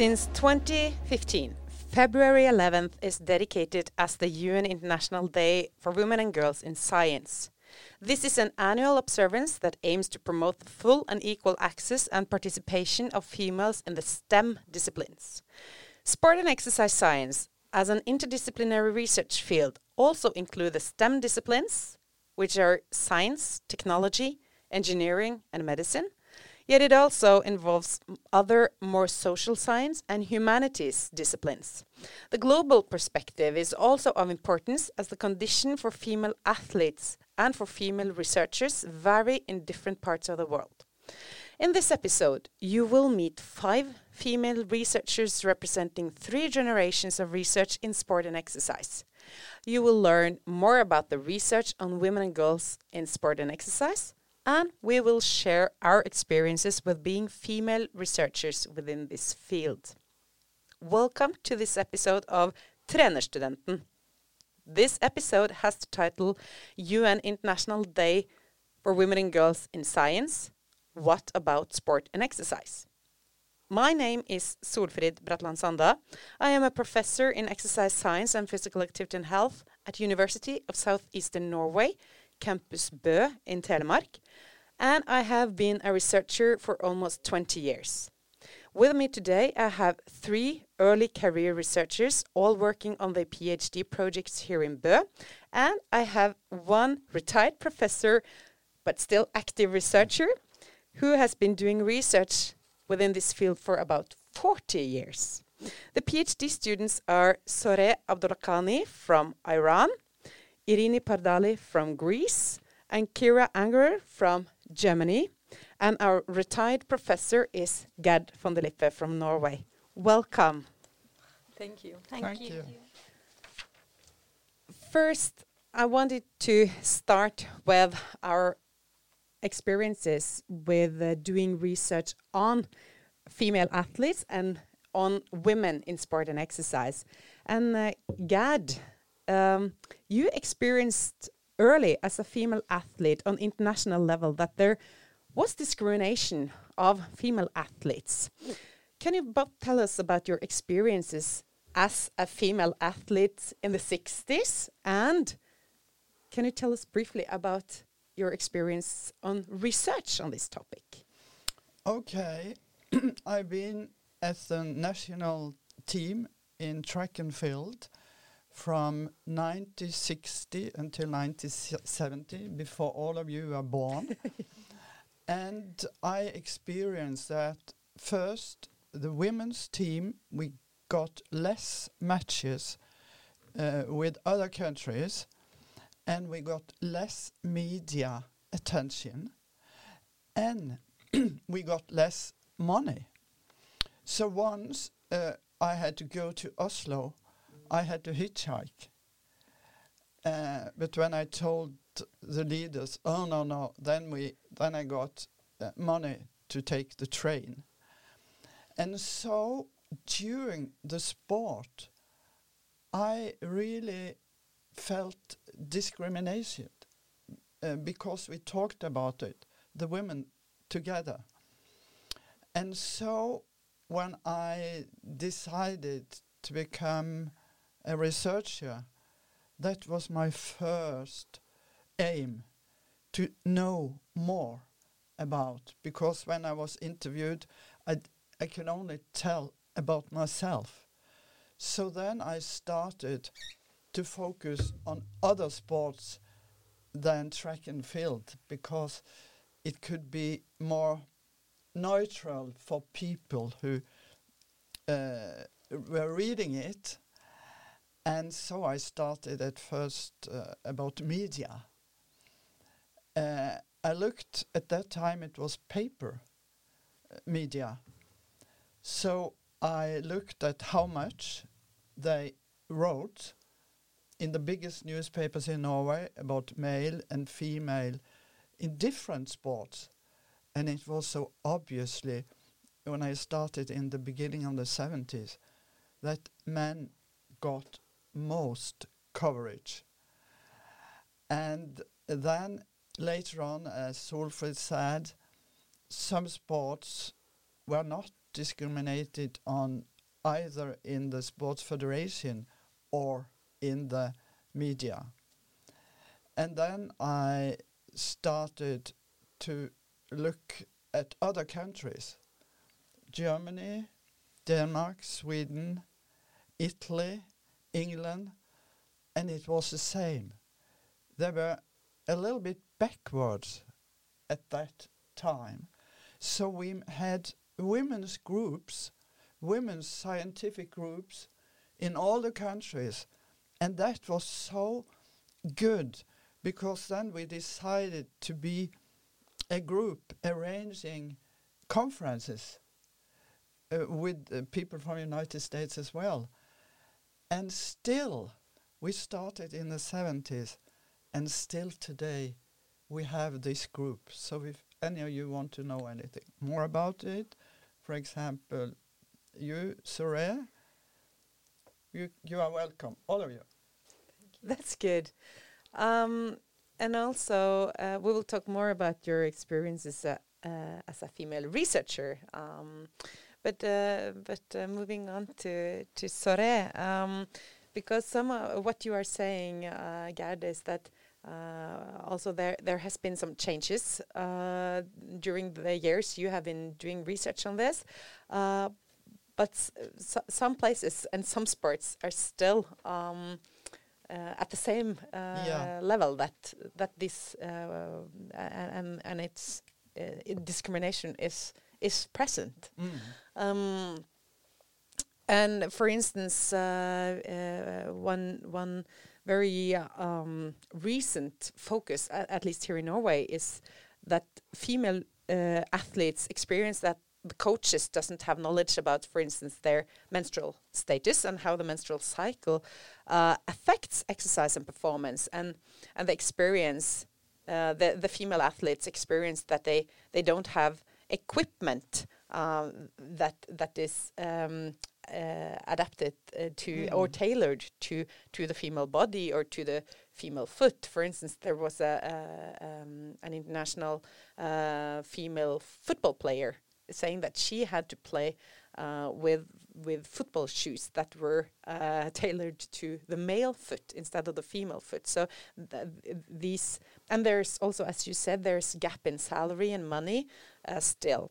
Since 2015, February 11th is dedicated as the UN International Day for Women and Girls in Science. This is an annual observance that aims to promote the full and equal access and participation of females in the STEM disciplines. Sport and exercise science, as an interdisciplinary research field, also include the STEM disciplines, which are science, technology, engineering, and medicine, Yet it also involves other more social science and humanities disciplines. The global perspective is also of importance as the condition for female athletes and for female researchers vary in different parts of the world. In this episode, you will meet five female researchers representing three generations of research in sport and exercise. You will learn more about the research on women and girls in sport and exercise, and we will share our experiences with being female researchers within this field. Welcome to this episode of Trenerstudenten. This episode has the title UN International Day for Women and Girls in Science What About Sport and Exercise? My name is Solfrid Bratland Sanda. I am a professor in exercise science and physical activity and health at University of Southeastern Norway, Campus Bø in Telemark, and I have been a researcher for almost 20 years. With me today, I have three early career researchers, all working on their PhD projects here in Bø, and I have one retired professor, but still active researcher, who has been doing research within this field for about 40 years. The PhD students are Zohreh Abdhollakhani from Iran, Eirini Pardali from Greece, and Kyra Angerer from Germany. And our retired professor is Gerd von der Lippe from Norway. Welcome. Thank you. Thank, Thank you. you. First, I wanted to start with our experiences with uh, doing research on female athletes and on women in sport and exercise. And uh, Gerd, um, you experienced early as a female athlete on international level that there was discrimination of female athletes. Can you both tell us about your experiences as a female athlete in the 60s and can you tell us briefly about your experience on research on this topic? Okay, I've been at the national team in track and field from 1960 until 1970, before all of you were born. and I experienced that first, the women's team, we got less matches uh, with other countries and we got less media attention and we got less money. So once uh, I had to go to Oslo, I had to hitchhike. Uh, but when I told the leaders, oh no no, then we then I got uh, money to take the train. And so during the sport, I really felt discrimination uh, because we talked about it, the women together. And so when I decided to become a researcher, that was my first aim to know more about because when I was interviewed, I, I can only tell about myself. So then I started to focus on other sports than track and field because it could be more neutral for people who uh, were reading it. And so I started at first uh, about media. Uh, I looked at that time, it was paper uh, media. So I looked at how much they wrote in the biggest newspapers in Norway about male and female in different sports. And it was so obviously when I started in the beginning of the 70s that men got most coverage. And then later on, as Solfrid said, some sports were not discriminated on either in the sports federation or in the media. And then I started to look at other countries Germany, Denmark, Sweden, Italy, England, and it was the same. They were a little bit backwards at that time. So we had women's groups, women's scientific groups in all the countries. And that was so good because then we decided to be a group arranging conferences uh, with uh, people from the United States as well. And still, we started in the 70s, and still today, we have this group. So if any of you want to know anything more about it, for example, you, Soraya, you, you are welcome, all of you. That's good. Um, and also, uh, we will talk more about your experiences uh, uh, as a female researcher. Um, but uh, but uh, moving on to to Zohreh, um, because some of what you are saying, uh, Gerd, is that uh, also there there has been some changes uh, during the years you have been doing research on this. Uh, but some places and some sports are still um, at the same yeah. level that that this and and it's discrimination is is present. Mm. Um, and for instance, uh, uh, one one very um, recent focus, at least here in Norway, is that female uh, athletes experience that the coaches doesn't have knowledge about, for instance, their menstrual status and how the menstrual cycle uh, affects exercise and performance, and and the experience uh, the the female athletes experience that they they don't have equipment um, that that is um, uh, adapted uh, to mm. or tailored to to the female body or to the female foot. For instance, there was a, a um, an international uh, female football player saying that she had to play uh, with with football shoes that were uh, tailored to the male foot instead of the female foot. So th these and there's also, as you said, there's gap in salary and money still.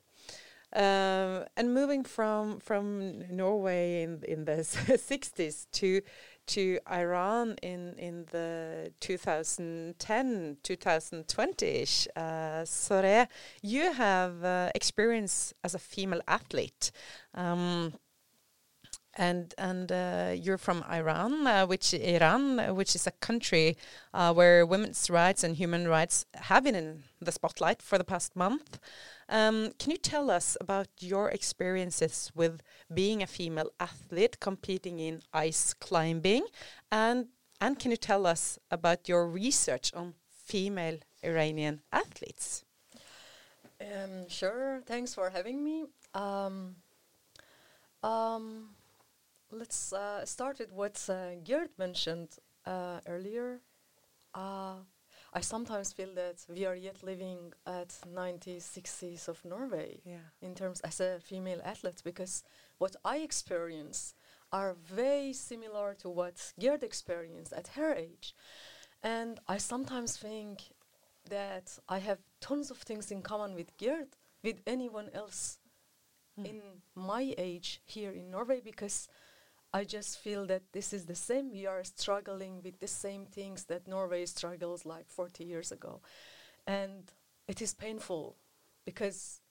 Um, and moving from from Norway in in the 60s to to Iran in in the 2010 2020ish, uh, Zohreh, you have uh, experience as a female athlete. Um, and and uh, you're from Iran, uh, which Iran, uh, which is a country uh, where women's rights and human rights have been in the spotlight for the past month. Um, can you tell us about your experiences with being a female athlete competing in ice climbing, and and can you tell us about your research on female Iranian athletes? Um, sure. Thanks for having me. Um, um, let's uh, start with what uh, Gerd mentioned uh, earlier. I sometimes feel that we are yet living at 90s, of Norway yeah. in terms as a female athlete because what I experience are very similar to what Gerd experienced at her age. And I sometimes think that I have tons of things in common with Gerd, with anyone else mm. in my age here in Norway because I just feel that this is the same. We are struggling with the same things that Norway struggles like 40 years ago. And it is painful because,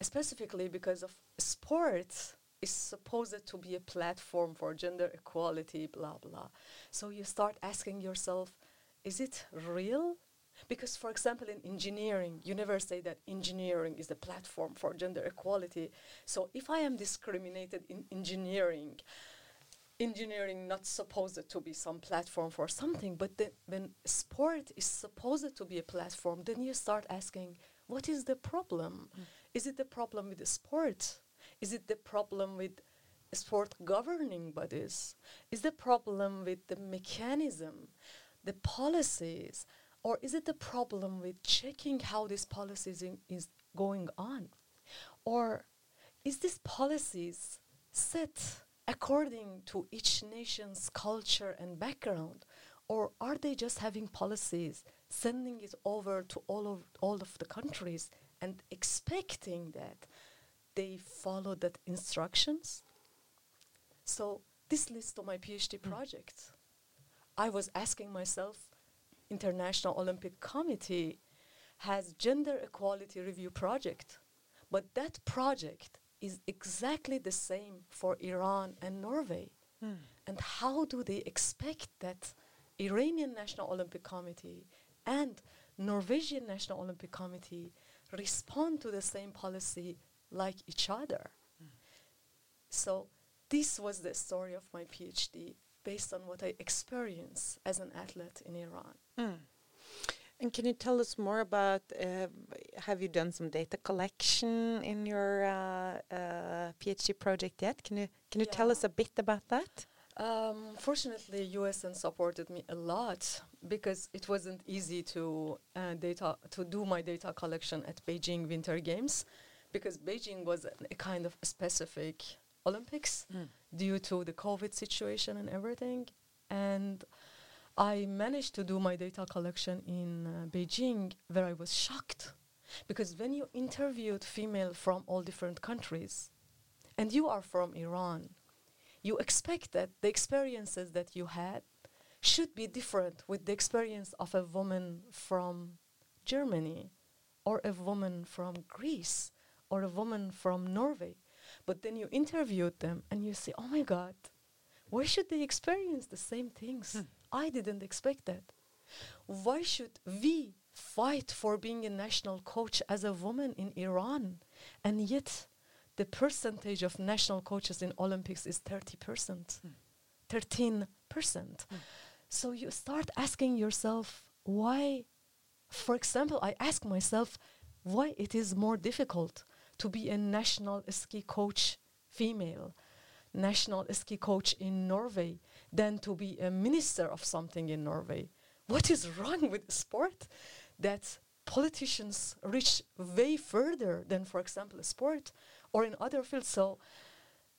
specifically because of sports is supposed to be a platform for gender equality, blah, blah. So you start asking yourself, is it real? Because, for example, in engineering, you never say that engineering is the platform for gender equality. So, if I am discriminated in engineering, engineering not supposed to be some platform for something, but then when sport is supposed to be a platform, then you start asking, what is the problem? Mm. Is it the problem with the sport? Is it the problem with sport governing bodies? Is the problem with the mechanism, the policies? Or is it the problem with checking how this policy is, is going on? Or is these policies set according to each nation's culture and background, or are they just having policies, sending it over to all of all of the countries and expecting that they follow that instructions? So this leads to my PhD hmm. project. I was asking myself, International Olympic Committee has gender equality review project, but that project is exactly the same for Iran and Norway. Hmm. And how do they expect that Iranian National Olympic Committee and Norwegian National Olympic Committee respond to the same policy like each other? So this was the story of my PhD based on what I experienced as an athlete in Iran. Hmm. And can you tell us more about? Uh, have you done some data collection in your uh, uh, PhD project yet? Can you can you tell us a bit about that? Um, fortunately, USN supported me a lot because it wasn't easy to uh, data to do my data collection at Beijing Winter Games because Beijing was a kind of specific Olympics due to the COVID situation and everything. And I managed to do my data collection in uh, Beijing where I was shocked because when you interviewed female from all different countries and you are from Iran, you expect that the experiences that you had should be different with the experience of a woman from Germany or a woman from Greece or a woman from Norway. But then you interviewed them and you say, oh my God, why should they experience the same things? Hmm. I didn't expect that. Why should we fight for being a national coach as a woman in Iran? And yet, the percentage of national coaches in Olympics is 30%, 13%. Hmm. Hmm. So you start asking yourself, why? For example, I ask myself why it is more difficult to be a national ski coach female, national ski coach in Norway, than to be a minister of something in Norway. What is wrong with sport that politicians reach way further than, for example, a sport or in other fields? So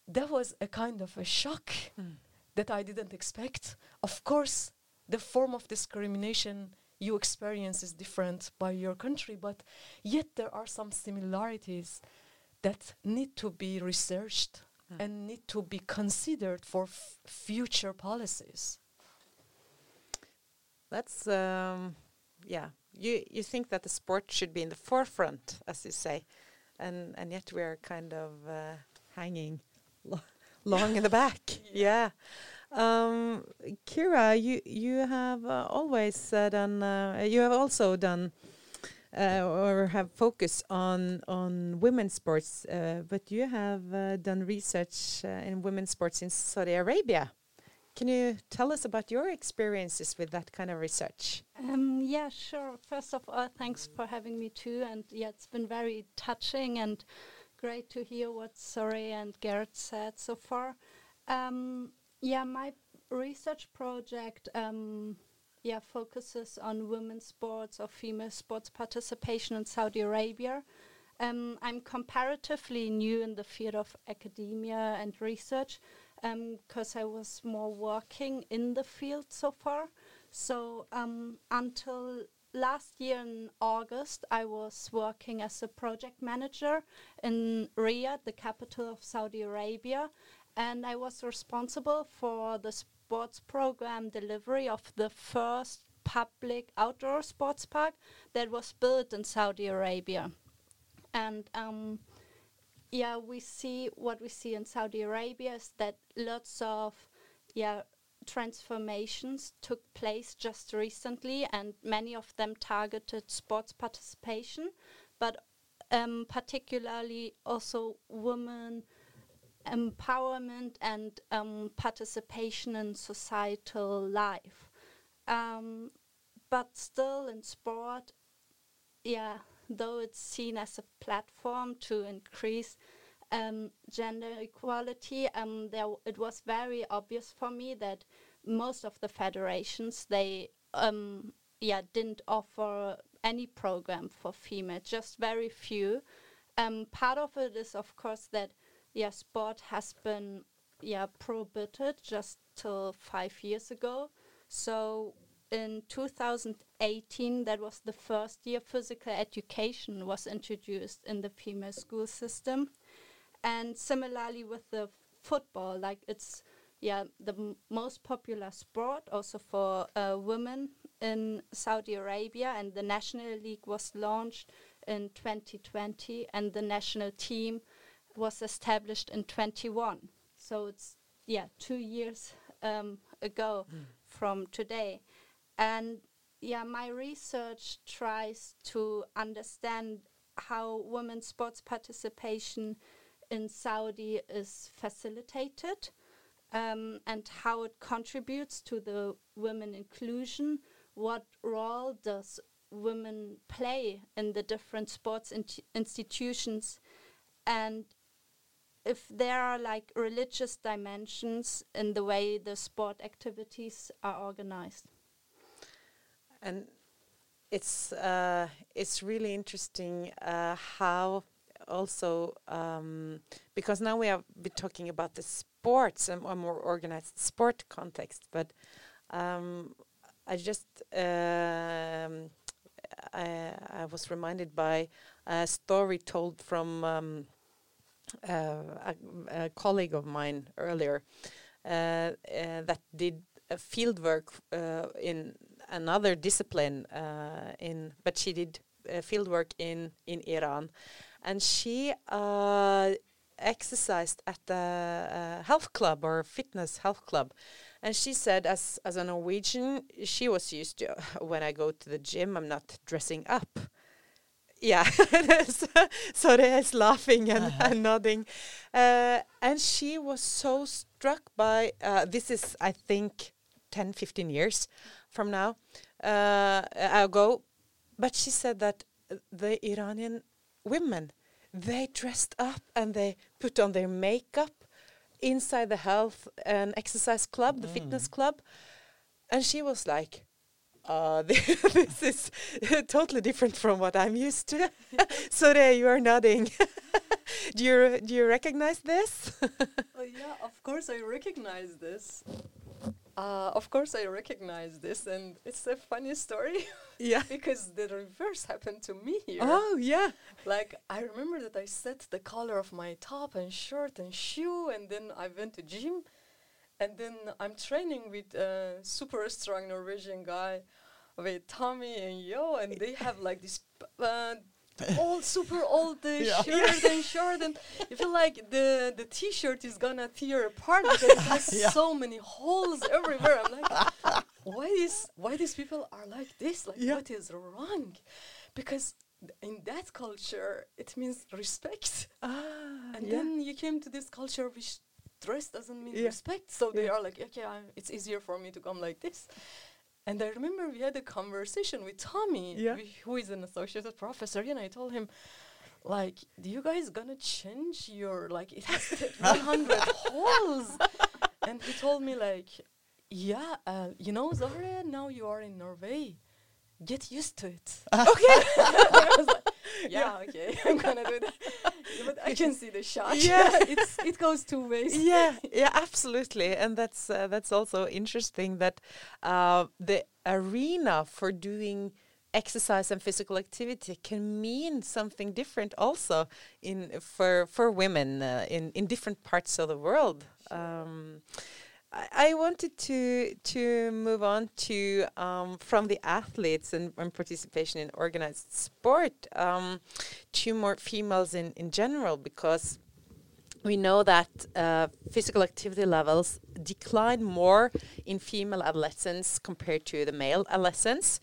that was a kind of a shock hmm. that I didn't expect. Of course, the form of discrimination you experience is different by your country, but yet there are some similarities that need to be researched and need to be considered for f- future policies. That's um, yeah. You you think that the sport should be in the forefront, as you say, and and yet we are kind of uh, hanging lo long in the back. Yeah. Um, Kyra, you you have uh, always uh, done. Uh, you have also done. Uh, or have focus on on women's sports, uh, but you have uh, done research in women's sports in Saudi Arabia. Can you tell us about your experiences with that kind of research? Um, yeah, sure. First of all, thanks for having me too. And yeah, it's been very touching and great to hear what Zohreh and Garrett said so far. Um, yeah, my research project um, yeah focuses on women's sports or female sports participation in Saudi Arabia. Um, I'm comparatively new in the field of academia and research because I was more working in the field so far. So um, until last year in August, I was working as a project manager in Riyadh, the capital of Saudi Arabia, and I was responsible for the sports program delivery of the first public outdoor sports park that was built in Saudi Arabia. And um, yeah, we see what we see in Saudi Arabia is that lots of yeah transformations took place just recently, and many of them targeted sports participation, but um, particularly also women empowerment and um, participation in societal life. Um, but still, in sport, yeah, though it's seen as a platform to increase um, gender equality, um, there it was very obvious for me that most of the federations they um, yeah didn't offer any program for female, just very few, um, part of it is, of course, that yeah, sport has been yeah prohibited just till five years ago. So in 2018, that was the first year physical education was introduced in the female school system, and similarly with the football, like it's yeah the most popular sport also for uh, women in Saudi Arabia, and the national league was launched in 2020, and the national team was established in 21. So it's yeah two years um, ago mm. from today, and yeah my research tries to understand how women's sports participation in Saudi is facilitated um, and how it contributes to the women inclusion. What role does women play in the different sports in institutions and if there are like religious dimensions in the way the sport activities are organized? And it's uh, it's really interesting uh, how also um, because now we have been talking about the sports and a more organized sport context but um, I just um, I, I, was reminded by a story told from um, a, a, colleague of mine earlier uh, uh, that did field work uh, in another discipline uh, in, but she did field work in in Iran, and she exercised at a, health club or fitness health club and she said, as as a Norwegian, she was used to when I go to the gym, I'm not dressing up. Yeah, so is laughing and, uh -huh. and nodding, uh, and she was so struck by uh, this is I think 10, 15 years from now uh, ago, but she said that the Iranian women they dressed up and they put on their makeup inside the health and exercise club, the mm. fitness club, and she was like, uh, this is totally different from what I'm used to. so there you are nodding. do you do you recognize this? well, yeah, of course I recognize this. Uh, of course, I recognize this, and it's a funny story. Yeah. because the reverse happened to me here. Oh, yeah. Like, I remember that I set the color of my top and shirt and shoe, and then I went to gym, and then I'm training with a super strong Norwegian guy with Tommy and Yo, and they have like this uh, old, super old uh, yeah. shirt and short, and you feel like the the t-shirt is gonna tear apart because it has yeah. so many holes everywhere. I'm like, why is why these people are like this? Like, yeah. what is wrong? Because in that culture, it means respect. Ah, and then you came to this culture which dress doesn't mean respect. So they are like, okay, I'm, it's easier for me to come like this. And I remember we had a conversation with Tommy, yeah. who is an associated professor, and I told him, like, do you guys gonna change your like it has 100 holes? And he told me like, yeah, uh, you know, Zohreh, now you are in Norway. Get used to it. okay. yeah, okay, I'm gonna do that. But I can see the shot. Yeah, it's it goes two ways. Yeah, yeah, absolutely, and that's uh, that's also interesting that uh, the arena for doing exercise and physical activity can mean something different also in for for women uh, in in different parts of the world. Um, I wanted to to move on to um, from the athletes and, and, participation in organized sport um, to more females in, in general because we know that uh, physical activity levels decline more in female adolescents compared to the male adolescents.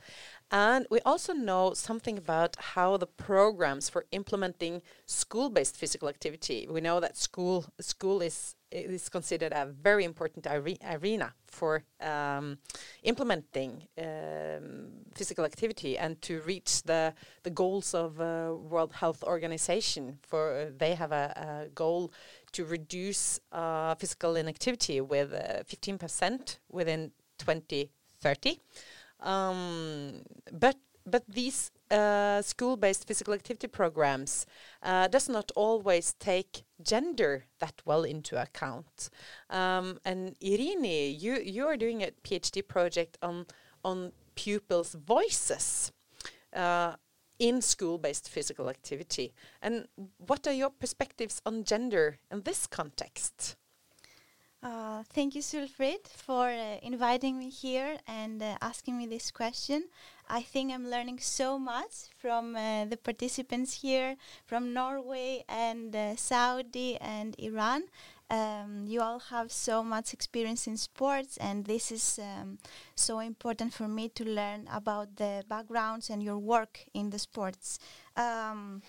And we also know something about how the programs for implementing school-based physical activity. We know that school school is is considered a very important arena for um, implementing um, physical activity and to reach the the goals of uh, World Health Organization. For uh, they have a, a, goal to reduce uh, physical inactivity with uh, fifteen percent within 2030. Um, but but these uh, school-based physical activity programs uh, does not always take gender that well into account. Um, and Eirini, you you are doing a PhD project on on pupils' voices. Uh, in school-based physical activity. And what are your perspectives on gender in this context? Uh, thank you, Solfrid, for uh, inviting me here and uh, asking me this question. I think I'm learning so much from uh, the participants here from Norway and uh, Saudi and Iran. Um, you all have so much experience in sports, and this is um, so important for me to learn about the backgrounds and your work in the sports. Um,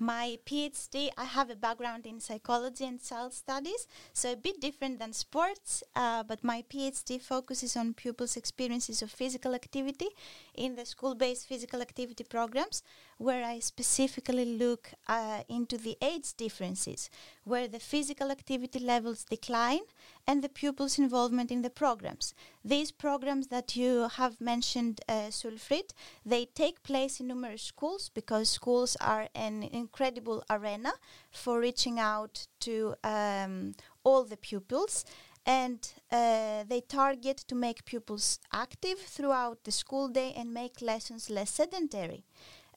my PhD, I have a background in psychology and child studies, so a bit different than sports, uh, but my PhD focuses on pupils' experiences of physical activity in the school based physical activity programs, where I specifically look uh, into the age differences, where the physical activity levels decline and the pupils' involvement in the programs. These programs that you have mentioned, uh, Solfrid, they take place in numerous schools because schools are an incredible arena for reaching out to um, all the pupils and uh, they target to make pupils active throughout the school day and make lessons less sedentary.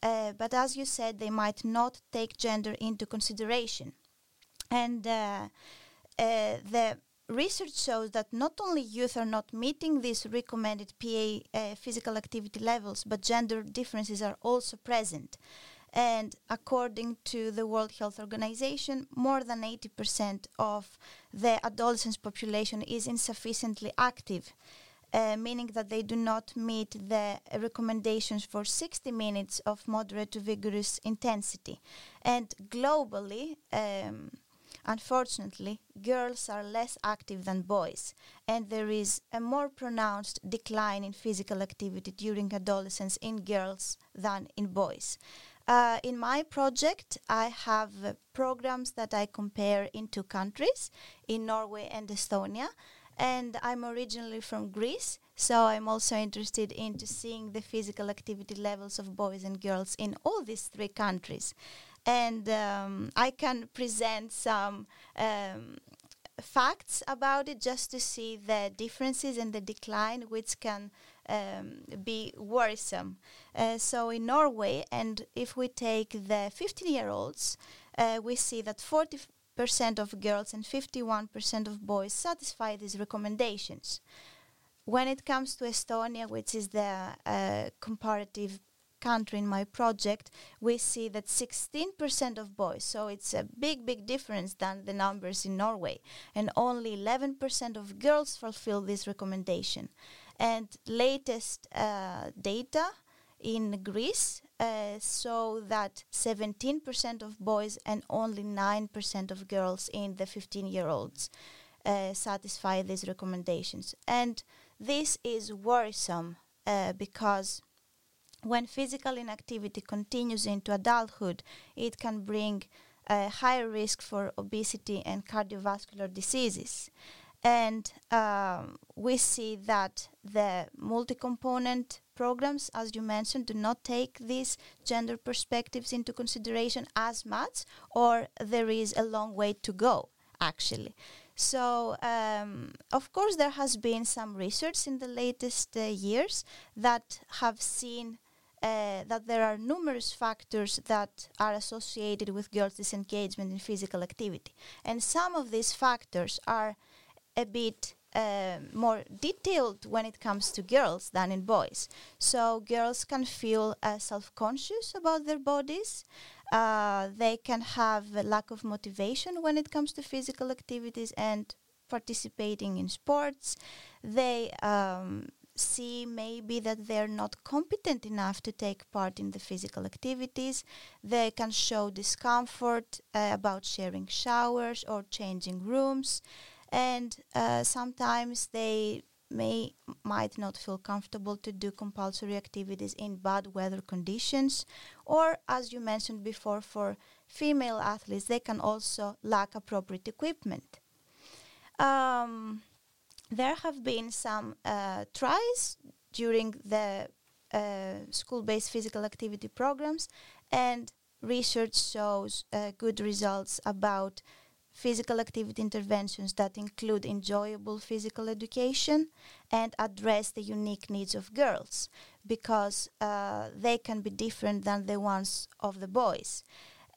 Uh, but as you said, they might not take gender into consideration. And uh, uh, the research shows that not only youth are not meeting these recommended PA uh, physical activity levels, but gender differences are also present. And according to the World Health Organization, more than 80% of the adolescent population is insufficiently active uh, meaning that they do not meet the recommendations for 60 minutes of moderate to vigorous intensity. And globally, um, unfortunately, girls are less active than boys, and there is a more pronounced decline in physical activity during adolescence in girls than in boys. Uh, in my project, I have uh, programs that I compare in two countries, in Norway and Estonia and I'm originally from Greece, so I'm also interested into seeing the physical activity levels of boys and girls in all these three countries. And um, I can present some um, facts about it just to see the differences and the decline, which can um, be worrisome. Uh, so in Norway, and if we take the 15 year olds, uh, we see that 40 percent of girls and 51% of boys satisfy these recommendations. When it comes to Estonia, which is the uh, comparative country in my project, we see that 16% of boys, so it's a big, big difference than the numbers in Norway, and only 11% of girls fulfill this recommendation. And latest uh, data in Greece uh, so that 17% of boys and only 9% of girls in the 15 year olds uh, satisfy these recommendations. And this is worrisome uh, because when physical inactivity continues into adulthood, it can bring a higher risk for obesity and cardiovascular diseases. And um, we see that the multi component programs, as you mentioned, do not take these gender perspectives into consideration as much, or there is a long way to go, actually. So, um, of course, there has been some research in the latest uh, years that have seen uh, that there are numerous factors that are associated with girls' disengagement in physical activity. And some of these factors are a bit uh, more detailed when it comes to girls than in boys. So girls can feel uh, self-conscious about their bodies. Uh, they can have a lack of motivation when it comes to physical activities and participating in sports. They um, see maybe that they're not competent enough to take part in the physical activities. They can show discomfort uh, about sharing showers or changing rooms and uh, sometimes they may might not feel comfortable to do compulsory activities in bad weather conditions or as you mentioned before for female athletes they can also lack appropriate equipment. Um, there have been some uh, tries during the uh, school-based physical activity programs, and research shows uh, good results about physical activity interventions that include enjoyable physical education and address the unique needs of girls because uh, they can be different than the ones of the boys.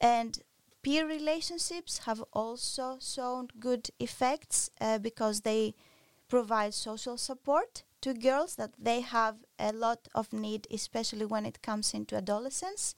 And peer relationships have also shown good effects uh, because they provide social support to girls that they have a lot of need, especially when it comes into adolescence.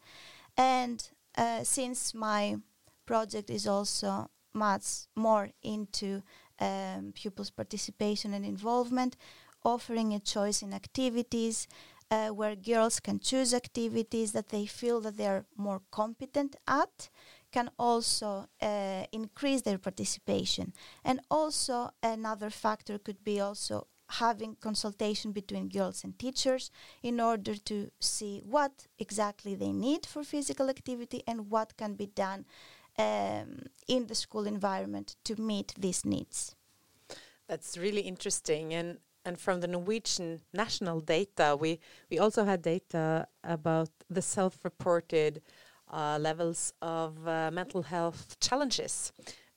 And uh, since my project is also much more into um, pupils' participation and involvement, offering a choice in activities uh, where girls can choose activities that they feel that they are more competent at can also uh, increase their participation. And also another factor could be also having consultation between girls and teachers in order to see what exactly they need for physical activity and what can be done um, in the school environment to meet these needs. That's really interesting. And and from the Norwegian national data, we we also had data about the self-reported uh, levels of uh, mental health challenges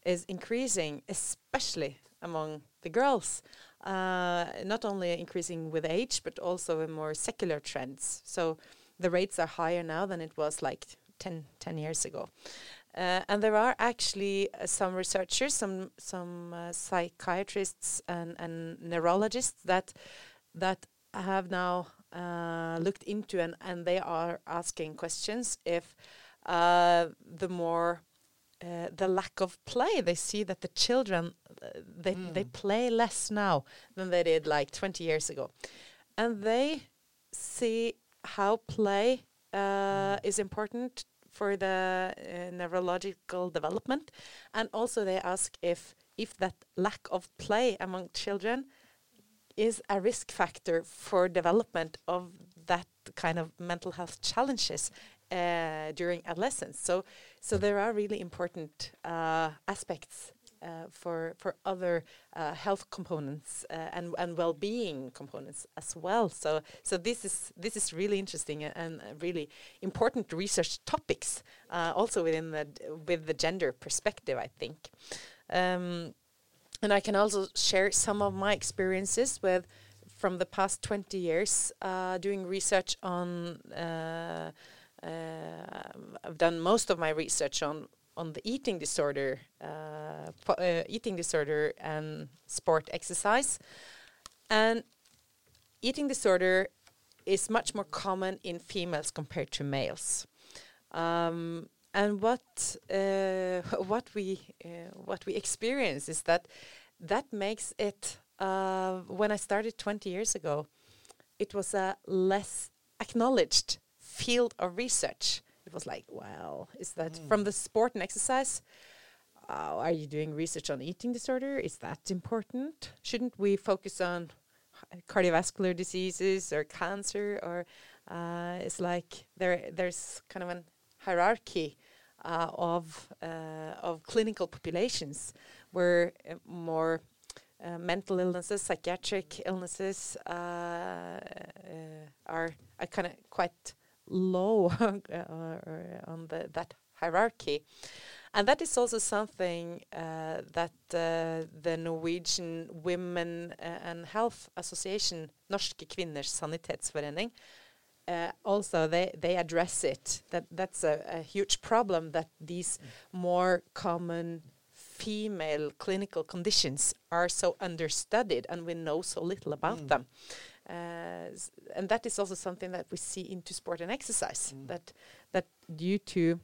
is increasing, especially among the girls. Uh, not only increasing with age, but also in more secular trends. So the rates are higher now than it was like 10, 10 years ago. Uh, and there are actually uh, some researchers, some some uh, psychiatrists and, and neurologists that that have now uh, looked into and, and they are asking questions if uh, the more uh, the lack of play they see that the children they Mm. they play less now than they did like 20 years ago and they see how play is important for the uh, neurological development. And also they ask if if that lack of play among children is a risk factor for development of that kind of mental health challenges uh, during adolescence. So so there are really important uh, aspects for for other uh, health components uh, and and well-being components as well. So so this is this is really interesting and, and uh, really important research topics, uh, also within the with the gender perspective, I think. Um, and I can also share some of my experiences with from the past 20 years uh, doing research on. Uh, uh, I've done most of my research on on the eating disorder, uh, uh, eating disorder and sport exercise, and eating disorder is much more common in females compared to males. Um, and what uh, what we uh, what we experience is that that makes it. Uh, when I started 20 years ago, it was a less acknowledged field of research. It was like, well, is that from the sport and exercise? Uh, are you doing research on eating disorder? Is that important? Shouldn't we focus on cardiovascular diseases or cancer? Or uh, it's like there there's kind of an hierarchy uh, of uh, of clinical populations where uh, more uh, mental illnesses, psychiatric illnesses uh, uh, are, are kind of quite low uh, on the, that hierarchy. And that is also something uh, that uh, the Norwegian Women uh, and Health Association, Norske Kvinners Sanitetsforening, uh, also they, they address it. That that's a, a huge problem that these more common female clinical conditions are so understudied and we know so little about them. Uh, and that is also something that we see into sport and exercise that that due to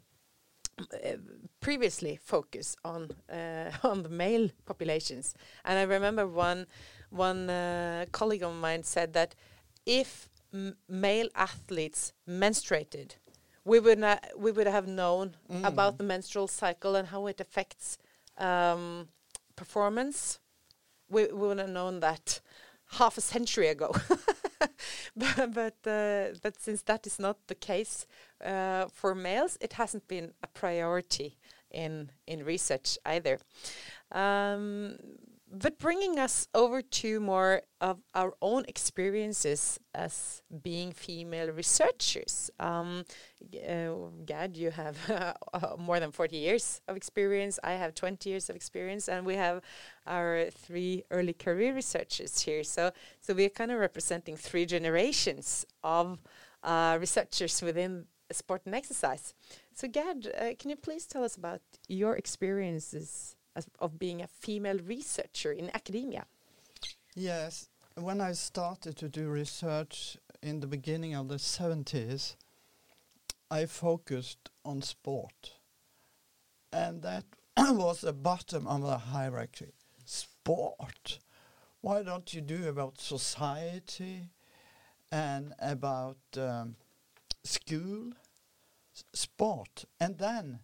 uh, previously focus on uh, on the male populations. And i remember one one uh, colleague of mine said that if male athletes menstruated we would not we would have known about the menstrual cycle and how it affects um, performance. We, we would have known that half a century ago. but but, uh, but since that is not the case uh, for males, it hasn't been a priority in in research either. Um, but bringing us over to more of our own experiences as being female researchers. Um, uh, Gerd, you have uh, more than 40 years of experience. I have 20 years of experience, and we have our three early career researchers here. So, so we're kind of representing three generations of uh, researchers within sport and exercise. So, Gerd, uh, can you please tell us about your experiences? As, of being a female researcher in academia? Yes, when I started to do research in the beginning of the 70s, I focused on sport. And that was the bottom of the hierarchy. Sport. Why don't you do about society and about um, school? S sport. And then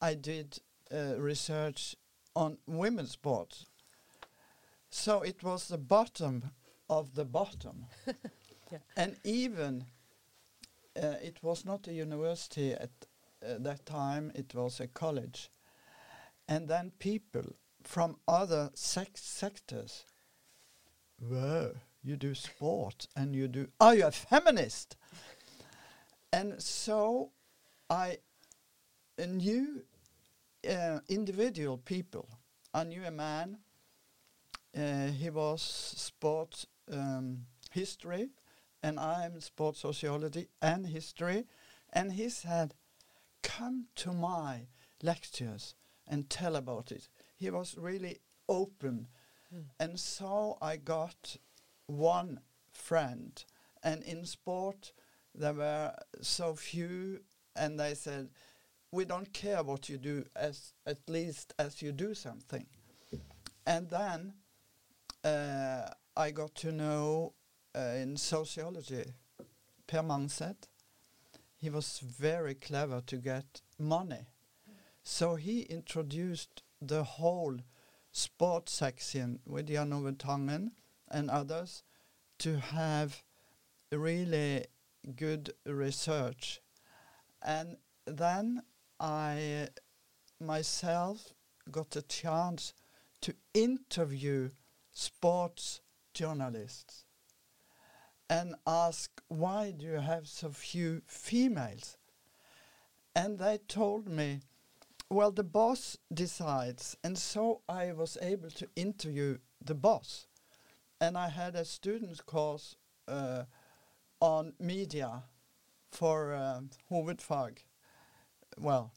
I did uh, research on women's sports. So it was the bottom of the bottom. yeah. And even uh, it was not a university at uh, that time, it was a college. And then people from other sec sectors, whoa, you do sport and you do, are you a feminist? and so I knew uh, individual people. I knew a man. Uh, he was sports um, history, and I'm sports sociology and history. And he said, "Come to my lectures and tell about it." He was really open, mm. and so I got one friend. And in sport, there were so few, and they said, we don't care what you do as at least as you do something. And then uh, I got to know uh, in sociology Per Mangset. He was very clever to get money. So he introduced the whole sports section with Jan Ove Tangen and others to have really good research. And then I myself got a chance to interview sports journalists and ask why do you have so few females? And they told me well the boss decides. And so i was able to interview the boss. And i had a student's course uh, on media for uh, hovedfag well.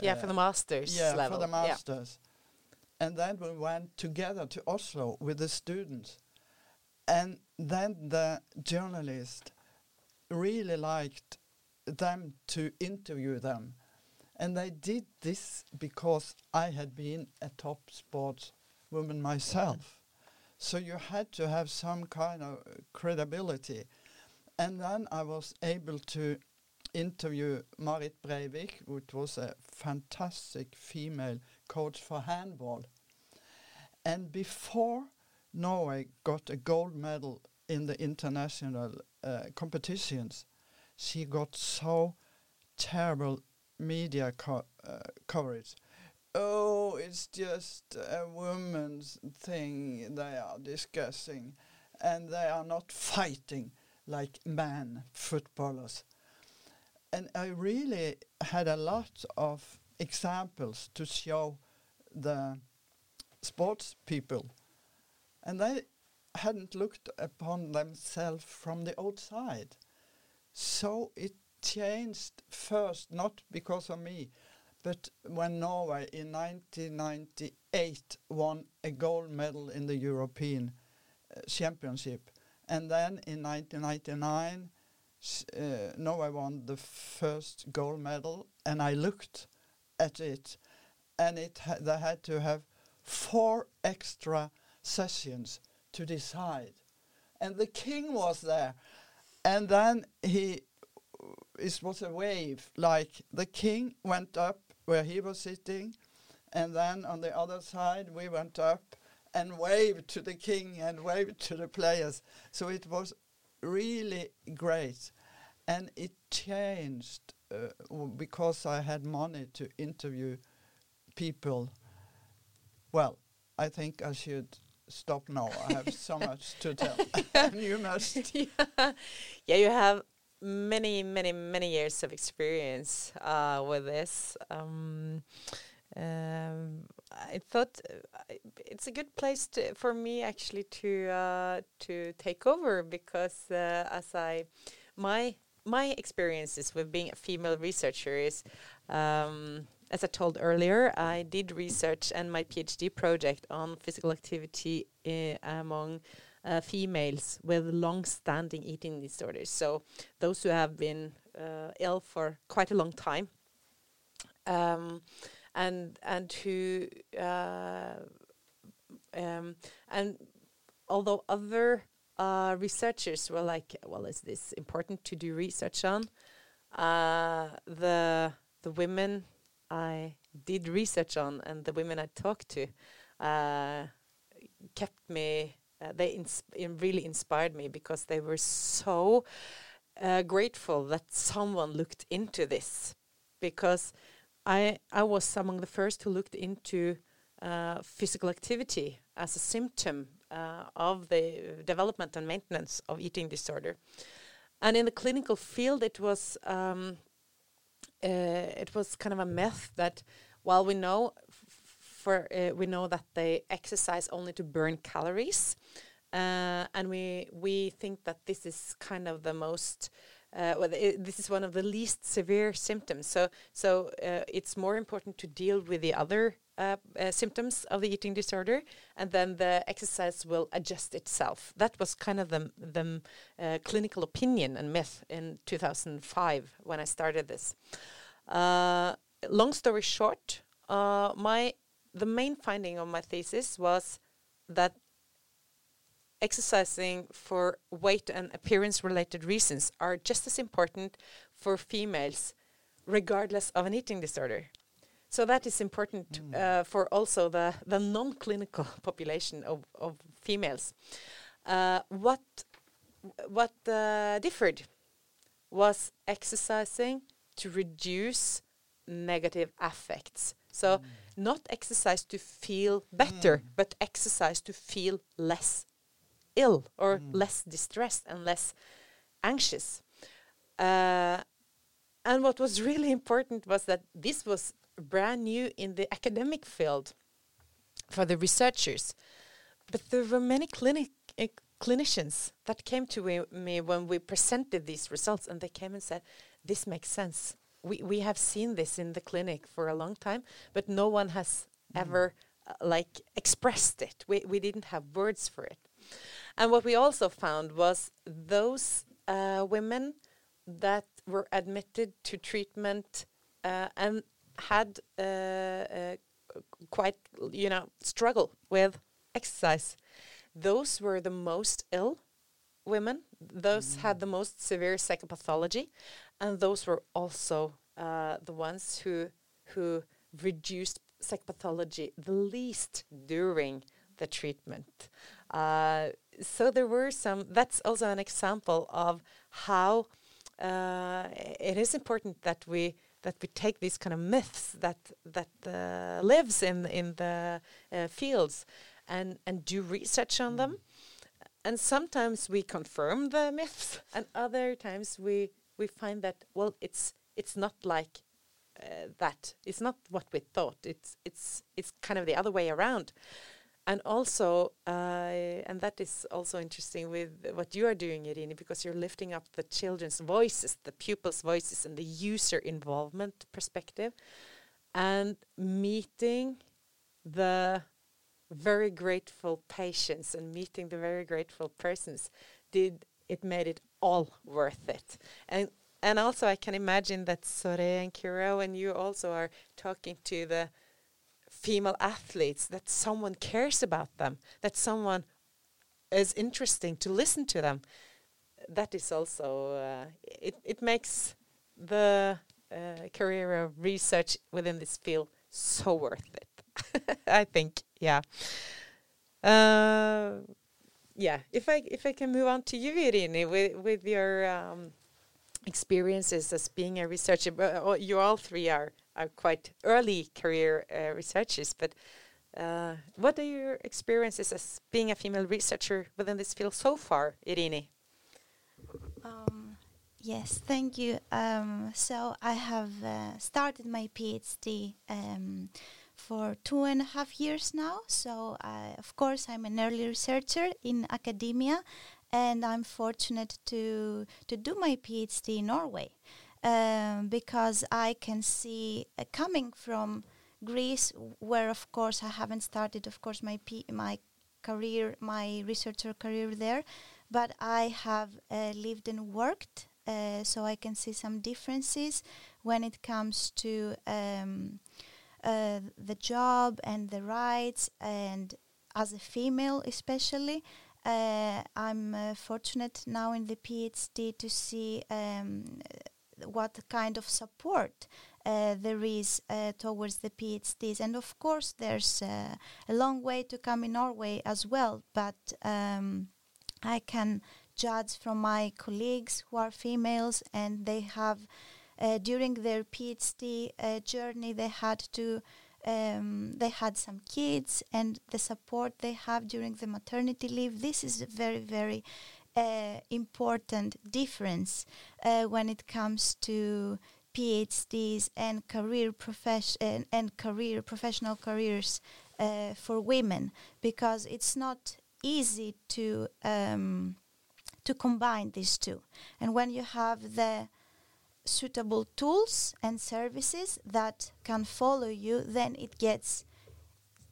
Yeah, uh, for the masters yeah, level. for the masters. Yeah. And then we went together to Oslo with the students. And then the journalist really liked them to interview them. And they did this because I had been a top sports woman myself. So you had to have some kind of credibility. And then I was able to interview Marit Breivik, which was a fantastic female coach for handball. And before Norway got a gold medal in the international uh, competitions, she got so terrible media co uh, coverage. Oh, it's just a woman's thing they are discussing, and they are not fighting like men footballers and I really had a lot of examples to show the sports people, and they hadn't looked upon themselves from the outside. So it changed first, not because of me, but when Norway in 1998 won a gold medal in the European uh, Championship, and then in 1999 uh, Norway won the first gold medal, and I looked at it, and it ha they had to have four extra sessions to decide, and the king was there, and then he it was a wave like the king went up where he was sitting, and then on the other side we went up and waved to the king and waved to the players. So it was really great. And it changed uh, because I had money to interview people. Well, I think I should stop now. I have so much to tell. and you must. yeah. yeah, you have many, many, many years of experience uh, with this. Um, um, I thought uh, it's a good place to, for me actually to uh, to take over because uh, as I my my experiences with being a female researcher is um, as I told earlier, I did research and my PhD project on physical activity among uh, females with long-standing eating disorders. So those who have been uh, ill for quite a long time, um, and and who uh, um, and although other uh, researchers were like, well, is this important to do research on? Uh, the the women I did research on and the women I talked to uh, kept me. Uh, they really inspired me because they were so uh, grateful that someone looked into this, because I I was among the first who looked into uh, physical activity as a symptom uh, of the development and maintenance of eating disorder, and in the clinical field it was. Um, uh, it was kind of a myth that while we know for uh, we know that they exercise only to burn calories, uh, and we we think that this is kind of the most uh, well, it, this is one of the least severe symptoms. So, so uh, it's more important to deal with the other uh, uh symptoms of the eating disorder, and then the exercise will adjust itself. That was kind of the the uh, clinical opinion and myth in 2005 when I started this. Uh, long story short, my the main finding of my thesis was that exercising for weight and appearance related reasons are just as important for females regardless of an eating disorder. So that is important mm. uh, for also the, the non-clinical population of, of females. Uh, what what uh, differed was exercising to reduce negative affects. So mm. not exercise to feel better, mm. but exercise to feel less ill or mm. less distressed and less anxious. Uh, and what was really important was that this was brand new in the academic field for the researchers. But there were many clinic uh, clinicians that came to me when we presented these results, and they came and said, "This makes sense. We we have seen this in the clinic for a long time, but no one has mm. ever uh, like expressed it. We we didn't have words for it." And what we also found was those uh, women that were admitted to treatment uh, and had uh, uh quite, you know, struggle with exercise. Those were the most ill women. Those mm. had the most severe psychopathology, and those were also uh, the ones who who reduced psychopathology the least during the treatment. Uh, so there were some. That's also an example of how uh, it is important that we that we take these kind of myths that that uh, lives in in the uh, fields and and do research on mm. them. And sometimes we confirm the myths, and other times we we find that well, it's it's not like uh, that. It's not what we thought. It's it's it's kind of the other way around and also uh, and that is also interesting with what you are doing Eirini because you're lifting up the children's voices the pupils voices and the user involvement perspective and meeting the very grateful patients and meeting the very grateful persons did it made it all worth it. And and also I can imagine that Zohreh and Kyra and you also are talking to the female athletes that someone cares about them, that someone is interesting to listen to them. That is also uh, it. It makes the uh, career of research within this field so worth it. I think, yeah. Uh, yeah. If I if I can move on to you, Eirini, with with your um, experiences as being a researcher, but uh, you all three are are quite early career uh, researchers, but Uh, what are your experiences as being a female researcher within this field so far, Eirini? Um, yes, thank you. Um, so I have uh, started my PhD um, for two and a half years now. So I, of course I'm an early researcher in academia, and I'm fortunate to to do my PhD in Norway um, because I can see uh, coming from Greece, where of course I haven't started, of course my P- my career, my researcher career there, but I have uh, lived and worked, uh, so I can see some differences when it comes to um, uh, the job and the rights, and as a female especially. Uh, I'm uh, fortunate now in the PhD to see um, what kind of support uh, there is uh, towards the PhDs. And of course, there's uh, a long way to come in Norway as well, but um, I can judge from my colleagues who are females and they have, uh, during their PhD uh, journey, they had to. Um, they had some kids and the support they have during the maternity leave. This is very, very uh, important difference uh, when it comes to PhDs and career profession and, career professional careers uh, for women because it's not easy to um, to combine these two. And when you have the suitable tools and services that can follow you, then it gets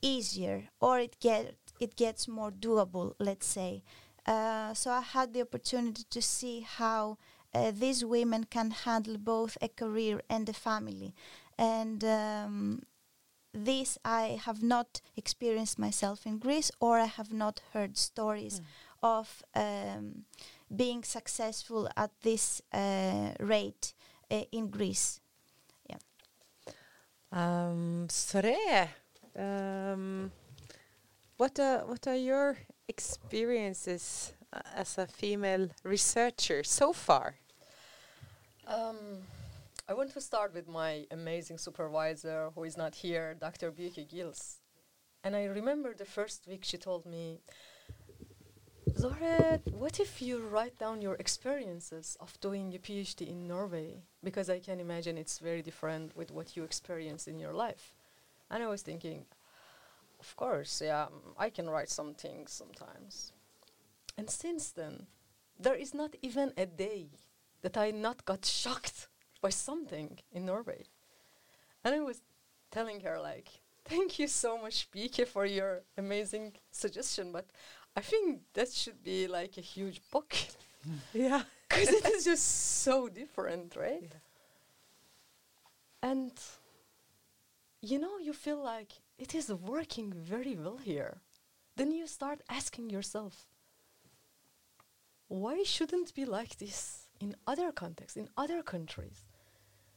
easier or it get it gets more doable. Let's say. Uh, so I had the opportunity to see how uh, these women can handle both a career and a family. And um, this I have not experienced myself in Greece, or I have not heard stories mm. of um, being successful at this uh, rate uh, in Greece. Yeah. Um, Zohreh, um, what are what are your experiences uh, as a female researcher so far? Um, I want to start with my amazing supervisor who is not here, Dr. Bieke Gils. And I remember the first week she told me, Zohreh, what if you write down your experiences of doing a PhD in Norway? Because I can imagine it's very different with what you experience in your life. And I was thinking, of course, yeah, um, I can write some things sometimes. And since then, there is not even a day that I not got shocked by something in Norway. And I was telling her like, thank you so much, Bieke, for your amazing suggestion, but I think that should be like a huge book. yeah. Because it is just so different, right? Yeah. And you know, you feel like it is working very well here. Then you start asking yourself, why shouldn't be like this? in other contexts, in other countries.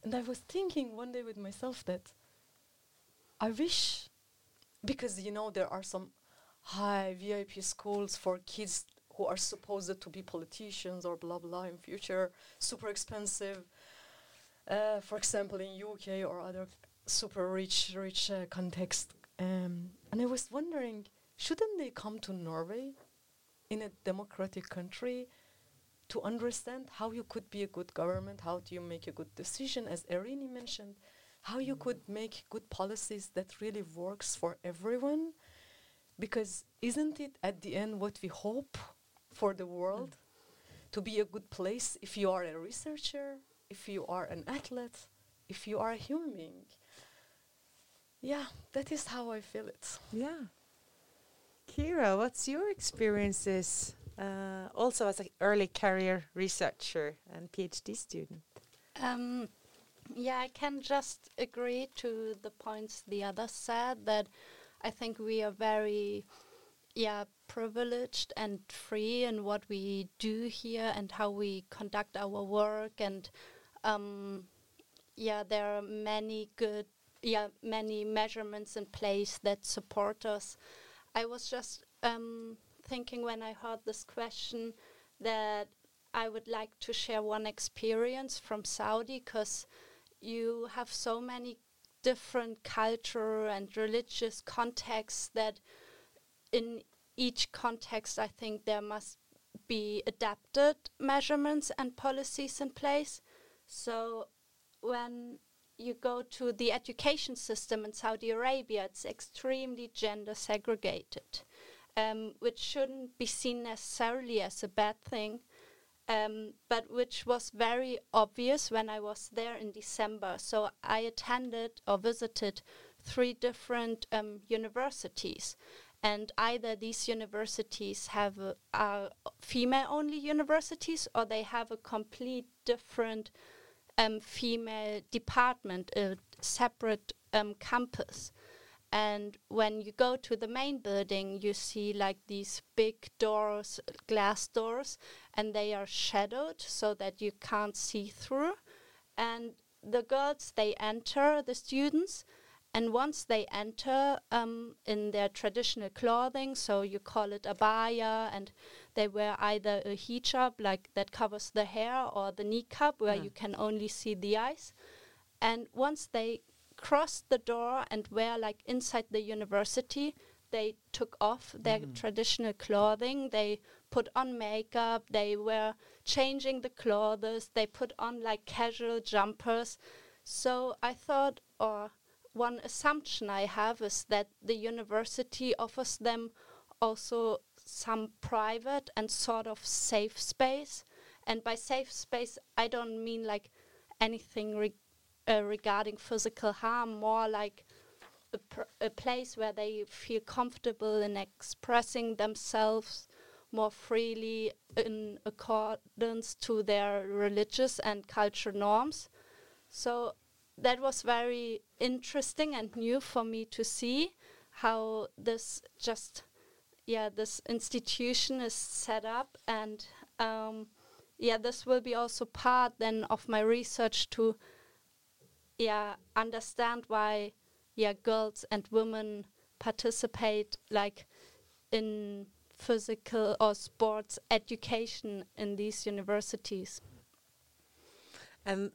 And I was thinking one day with myself that I wish, because you know, there are some high VIP schools for kids who are supposed to be politicians or blah blah in future, super expensive. Uh, for example, in UK or other super rich rich uh, context. Um, and I was wondering, shouldn't they come to Norway, in a democratic country, to understand how you could be a good government, how do you make a good decision, as Eirini mentioned, how you could make good policies that really works for everyone. Because isn't it at the end what we hope for the world? Mm. To be a good place if you are a researcher, if you are an athlete, if you are a human being. Yeah, that is how I feel it. Yeah. Kyra, what's your experiences uh, also as an early career researcher and PhD student? Um, yeah, I can just agree to the points the others said that I think we are very yeah privileged and free in what we do here and how we conduct our work and um, yeah there are many good yeah many measurements in place that support us i was just um, thinking when I heard this question that I would like to share one experience from Saudi because you have so many different culture and religious contexts that in each context I think there must be adapted measurements and policies in place. So when you go to the education system in Saudi Arabia, it's extremely gender segregated, um, which shouldn't be seen necessarily as a bad thing, um, but which was very obvious when I was there in December. So I attended or visited three different um, universities. And either these universities have a, are female-only universities, or they have a complete different um, female department, a separate um, campus. And when you go to the main building, you see like these big doors, glass doors, and they are shadowed so that you can't see through. And the girls, they enter, the students, and once they enter um, in their traditional clothing, so you call it abaya, and they wear either a hijab, like that covers the hair, or the niqab, where Mm. you can only see the eyes. And once they cross the door and wear like inside the university, they took off their Mm. traditional clothing. They put on makeup. They were changing the clothes. They put on like casual jumpers. So I thought, or one assumption I have is that the university offers them also some private and sort of safe space. And by safe space, I don't mean like anything re- uh, regarding physical harm, more like a, a place where they feel comfortable in expressing themselves more freely in accordance to their religious and cultural norms. So that was very interesting and new for me to see how this just yeah this institution is set up. And um, yeah this will be also part then of my research to yeah understand why yeah girls and women participate like in physical or sports education in these universities. And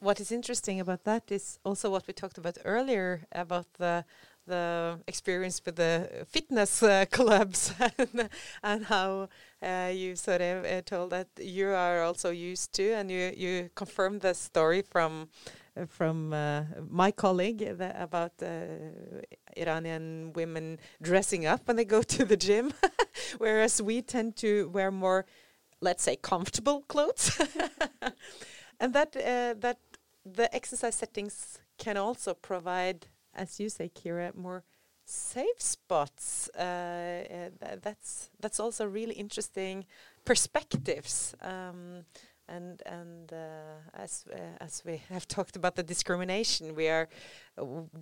what is interesting about that is also what we talked about earlier about the the experience with the fitness uh, clubs and, and how uh, you sort of uh, told that you are also used to and you you confirmed the story from uh, from uh, my colleague about uh, Iranian women dressing up when they go to the gym whereas we tend to wear more let's say comfortable clothes and that uh, that the exercise settings can also provide, as you say, Kyra, more safe spots. Uh, uh, tha- that's that's also really interesting perspectives. Um, and and uh, as uh, as we have talked about the discrimination, we are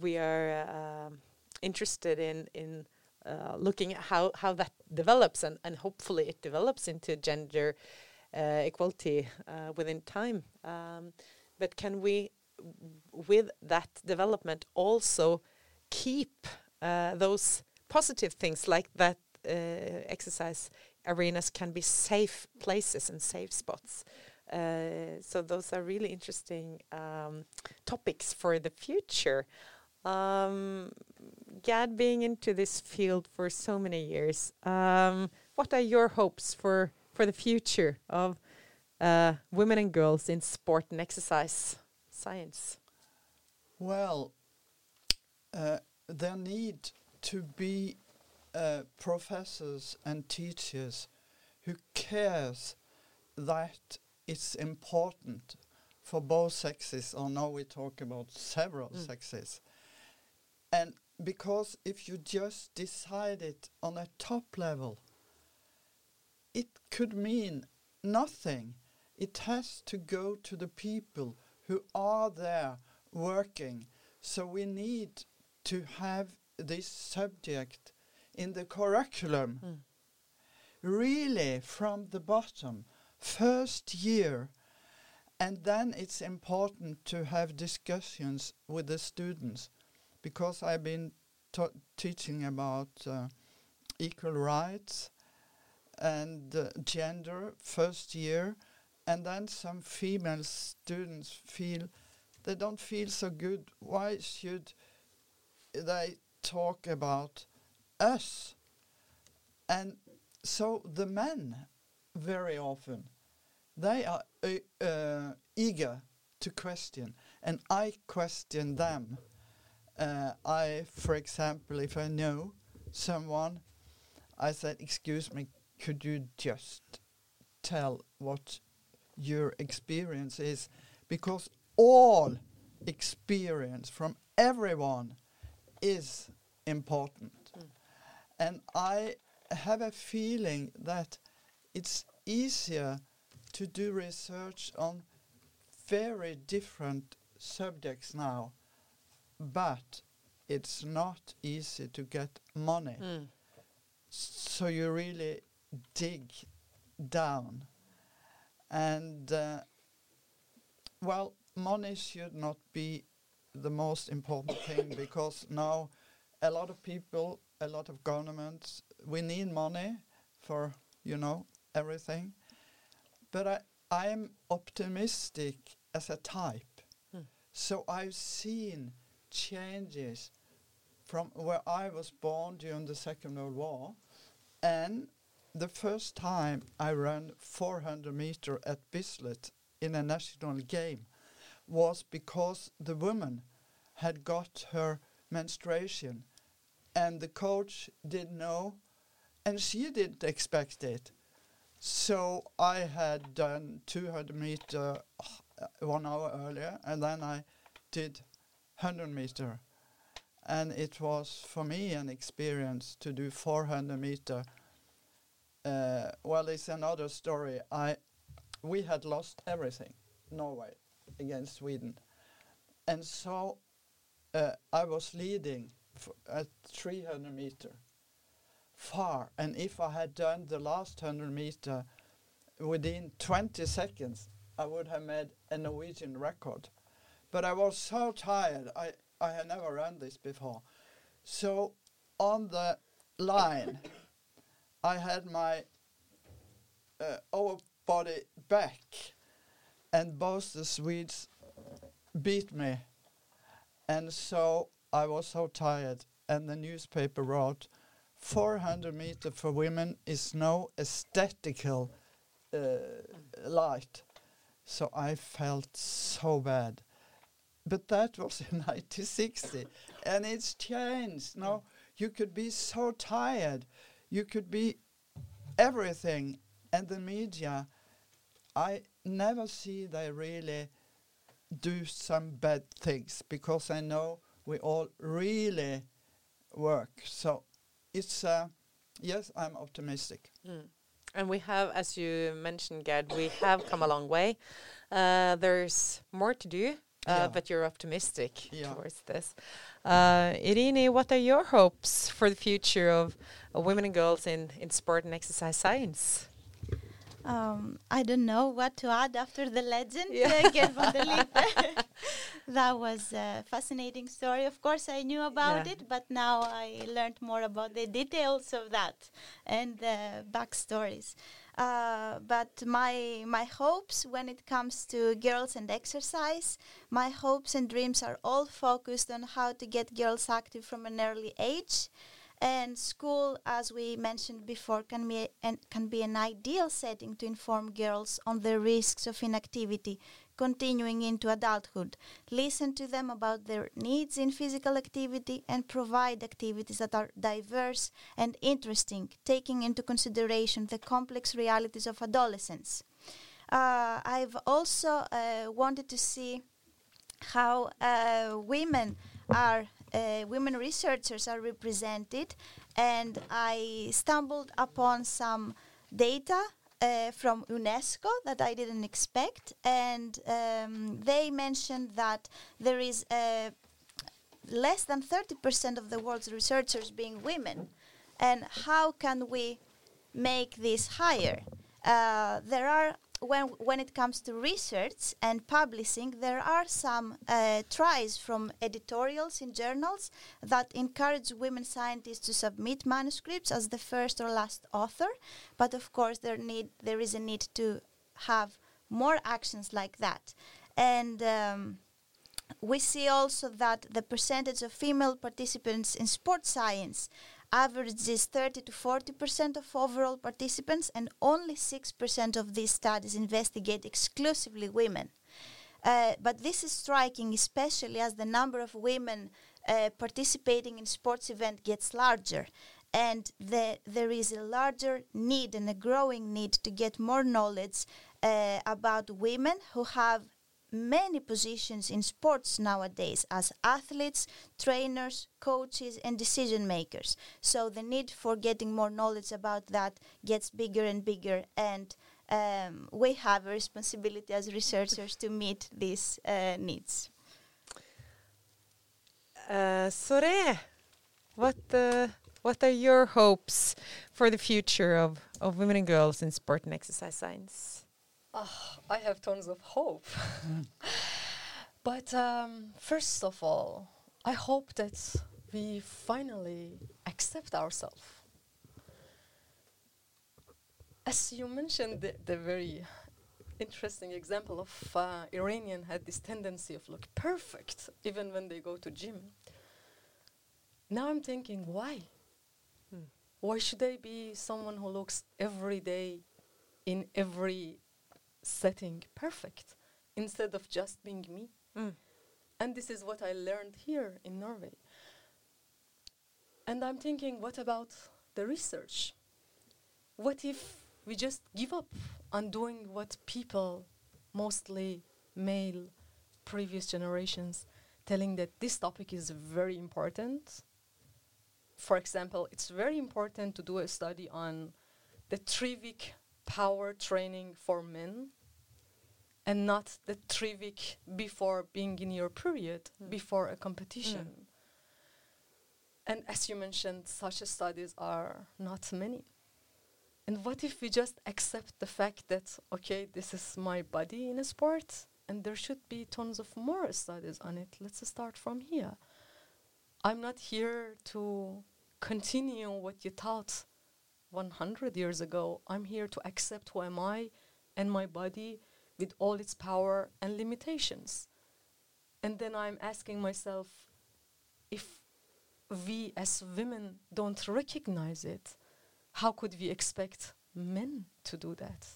we are um, interested in in uh, looking at how how that develops and and hopefully it develops into gender equality uh, within time. Um, but can we, with that development, also keep uh, those positive things like that uh, exercise arenas can be safe places and safe spots? Uh, so those are really interesting um, topics for the future. Um, Gerd, being into this field for so many years, what are your hopes for for the future of uh, women and girls in sport and exercise science? Well, uh, there need to be uh, professors and teachers who cares that it's important for both sexes, or now we talk about several Mm. sexes. And because if you just decide it on a top level, it could mean nothing. It has to go to the people who are there working. So we need to have this subject in the curriculum Mm. really from the bottom, first year. And then it's important to have discussions with the students because I've been teaching about uh, equal rights and uh, gender first year, and then some female students feel they don't feel so good. Why should they talk about us? And so the men, very often, they are uh, uh, eager to question, and I question them. Uh, I, for example, if I know someone, I said, "Excuse me, could you just tell what your experience is?" Because all experience from everyone is important. And I have a feeling that it's easier to do research on very different subjects now, but it's not easy to get money. Mm. So you really dig down. And, uh, well, money should not be the most important thing because now a lot of people, a lot of governments, we need money for, you know, everything. But I, I am optimistic as a type. Hmm. So I've seen changes from where I was born during the Second World War and the first time I ran 400 meter at Bislett in a national game was because the woman had got her menstruation and the coach didn't know and she didn't expect it. So I had done 200 meter uh, one hour earlier and then I did 100 meter. And it was for me an experience to do 400 meter. Uh, well, it's another story. I, we had lost everything, Norway against Sweden, and so uh, I was leading at 300 meter, far. And if I had done the last 100 meter within 20 seconds, I would have made a Norwegian record. But I was so tired. I I had never run this before, so on the line, I had my uh, body back, and both the Swedes beat me. And so I was so tired, and the newspaper wrote, 400 meter for women is no aesthetical uh, light. So I felt so bad. But that was in 1960, and it's changed. Now you could be so tired, you could be everything, and the media, I never see they really do some bad things because I know we all really work. So it's uh, yes, I'm optimistic. Mm. And we have, as you mentioned, Gerd, we have come a long way. Uh, there's more to do, Yeah. but you're optimistic Yeah. towards this. Uh, Eirini, what are your hopes for the future of, of women and girls in, in sport and exercise science? Um, I don't know what to add after the legend, Yeah. uh, Gerd von der Lippe. that was a fascinating story. Of course, I knew about Yeah. it, but now I learned more about the details of that and the backstories. Uh, but my my hopes when it comes to girls and exercise, my hopes and dreams are all focused on how to get girls active from an early age. And school, as we mentioned before, can be and can be an ideal setting to inform girls on the risks of inactivity continuing into adulthood. Listen to them about their needs in physical activity and provide activities that are diverse and interesting, taking into consideration the complex realities of adolescence. Uh, I've also uh, wanted to see how uh, women are uh, women researchers are represented and i stumbled upon some data uh, from unesco that i didn't expect. And um, they mentioned that there is uh, less than 30% of the world's researchers being women. And how can we make this higher? Uh, there are when when it comes to research and publishing, there are some uh, tries from editorials in journals that encourage women scientists to submit manuscripts as the first or last author. But of course, there need there is a need to have more actions like that. And um, we see also that the percentage of female participants in sports science averages 30 to 40 percent of overall participants, and only 6 percent of these studies investigate exclusively women. Uh, but this is striking, especially as the number of women uh, participating in sports events gets larger, and the, there is a larger need and a growing need to get more knowledge uh, about women who have many positions in sports nowadays as athletes, trainers, coaches, and decision makers. So the need for getting more knowledge about that gets bigger and bigger, and um, we have a responsibility as researchers to meet these uh, needs. Uh, Zohreh, what uh, what are your hopes for the future of, of women and girls in sport and exercise science? Oh, I have tons of hope. but um, first of all, I hope that we finally accept ourselves. As you mentioned, the, the very interesting example of uh, Iranian had this tendency of look perfect even when they go to gym. Now I'm thinking, why? Hmm. Why should I be someone who looks every day in every setting perfect instead of just being me? Mm. And this is what I learned here in Norway. And I'm thinking, what about the research? What if we just give up on doing what people, mostly male, previous generations, telling that this topic is very important? For example, it's very important to do a study on the three week power training for men and not the three week before being in your period, Mm. before a competition. And as you mentioned, such studies are not many. And what if we just accept the fact that, okay, this is my body in a sport, and there should be tons of more studies on it? Let's start from here. I'm not here to continue what you taught 100 years ago. I'm here to accept who am I and my body with all its power and limitations. And then I'm asking myself if we as women don't recognize it, how could we expect men to do that?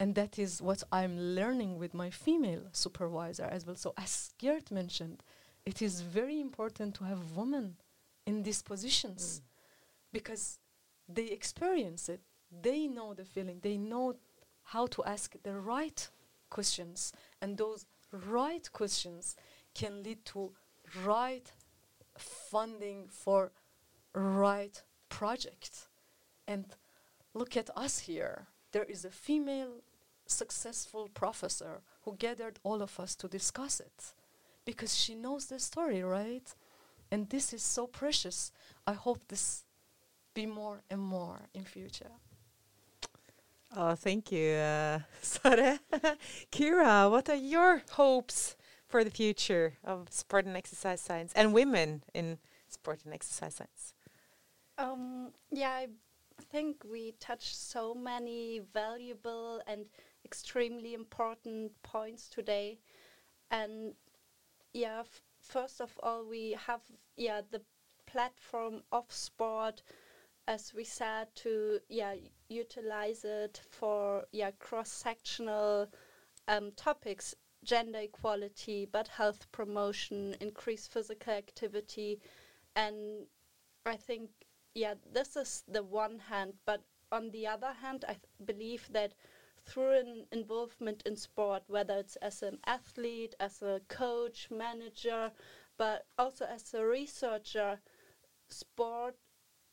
And that is what I'm learning with my female supervisor as well. So, as Gerd mentioned, it is very important to have women in these positions mm. because they experience it. They know the feeling. They know how to ask the right questions. And those right questions can lead to right funding for right project. And look at us here. There is a female successful professor who gathered all of us to discuss it because she knows the story, right? And this is so precious. I hope this be more and more in future. Oh, thank you, uh, Zohreh. Kyra, what are your hopes for the future of sport and exercise science and women in sport and exercise science? Um, yeah, I think we touched so many valuable and extremely important points today. And yeah, f- first of all, we have yeah the platform of sport, as we said, to yeah utilize it for yeah cross-sectional um, topics, gender equality, but health promotion, increased physical activity, and I think yeah, this is the one hand, but on the other hand, I th- believe that through an involvement in sport, whether it's as an athlete, as a coach, manager, but also as a researcher, sport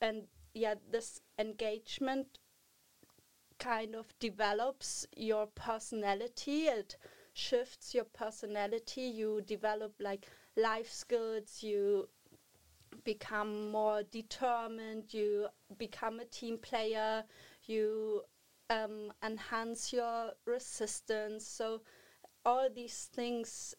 and yeah, this engagement kind of develops your personality. It shifts your personality. You develop like life skills. You become more determined, you become a team player, you um, enhance your resistance. So, all these things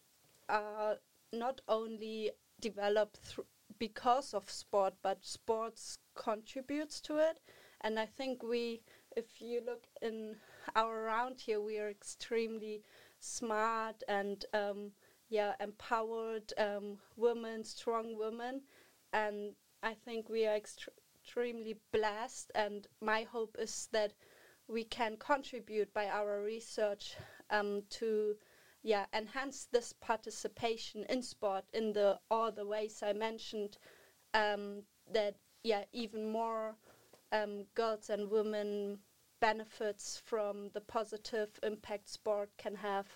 are not only developed thr- because of sport, but sports contributes to it. And I think we, if you look in our around here, we are extremely smart and um, yeah empowered um, women, strong women, and I think we are extre- extremely blessed. And my hope is that we can contribute by our research um, to yeah enhance this participation in sport in the all the ways I mentioned. Um, that yeah even more um, girls and women benefits from the positive impact sport can have.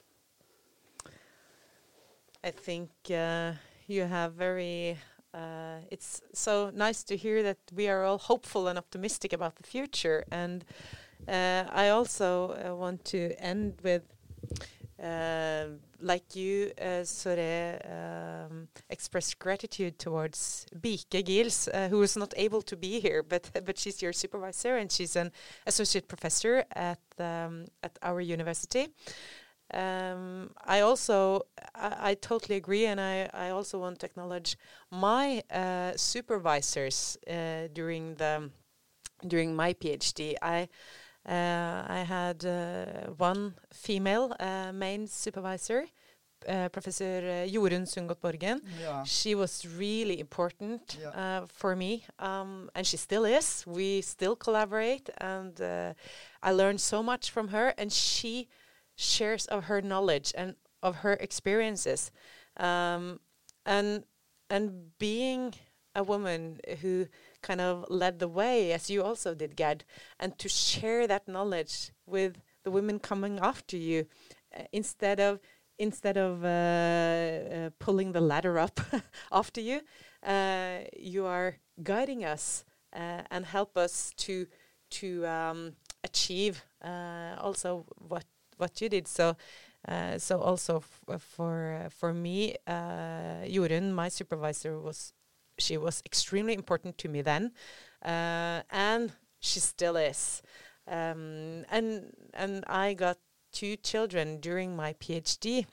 I think uh, you have very. Uh, it's so nice to hear that we are all hopeful and optimistic about the future. And uh, I also uh, want to end with, uh, like you, uh, Zohreh, um, express gratitude towards Bike Gils, uh, who is not able to be here, but but she's your supervisor and she's an associate professor at um, at our university. Um, I also I, I, totally agree, and I, I also want to acknowledge my uh, supervisors uh, during the during my PhD. I I had uh, one female uh, main supervisor, uh, Professor Jorunn Sundgot Borgen. Yeah. She was really important Yeah. for me, um, and she still is. We still collaborate, and I learned so much from her, and she shares of her knowledge and of her experiences um, and and being a woman who kind of led the way as you also did Gerd and to share that knowledge with the women coming after you uh, instead of instead of uh, uh, pulling the ladder up after you uh, you are guiding us uh, and help us to to um, achieve uh, also what what you did. So, uh, so also for for me, uh, Jorunn, my supervisor, was she was extremely important to me then, uh, and she still is. Um, and and I got two children during my PhD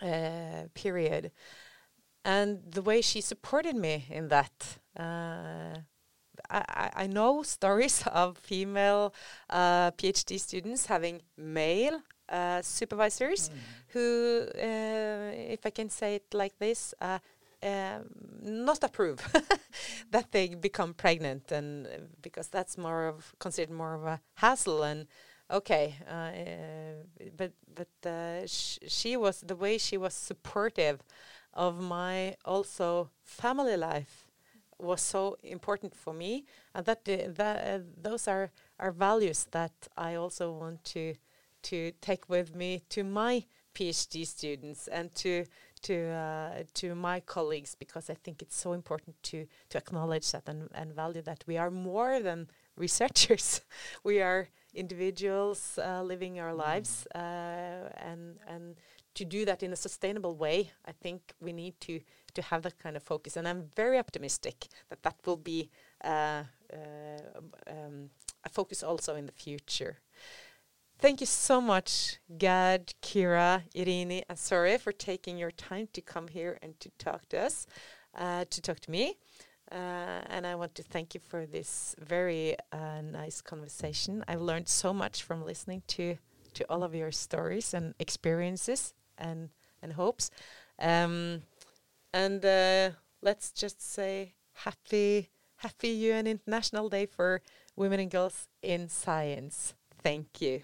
uh, period, and the way she supported me in that. Uh, I, I know stories of female uh, PhD students having male uh, supervisors mm. who, uh, if I can say it like this, uh, um, not approve that they become pregnant, and because that's more of considered more of a hassle and okay uh, but but uh, sh she was the way she was supportive of my also family life was so important for me, and that uh, that uh, those are are values that I also want to to take with me to my PhD students and to to uh, to my colleagues because I think it's so important to to acknowledge that and, and value that we are more than researchers. we are individuals uh, living our mm. lives uh, and and to do that in a sustainable way. I think we need to to have that kind of focus. And I'm very optimistic that that will be uh, uh, um, a focus also in the future. Thank you so much, Gerd, Kyra, Eirini, and Zohreh for taking your time to come here and to talk to us, uh, to talk to me. Uh, and I want to thank you for this very uh, nice conversation. I've learned so much from listening to to all of your stories and experiences and and hopes. Um, and uh, let's just say happy, happy UN International Day for Women and Girls in Science. Thank you.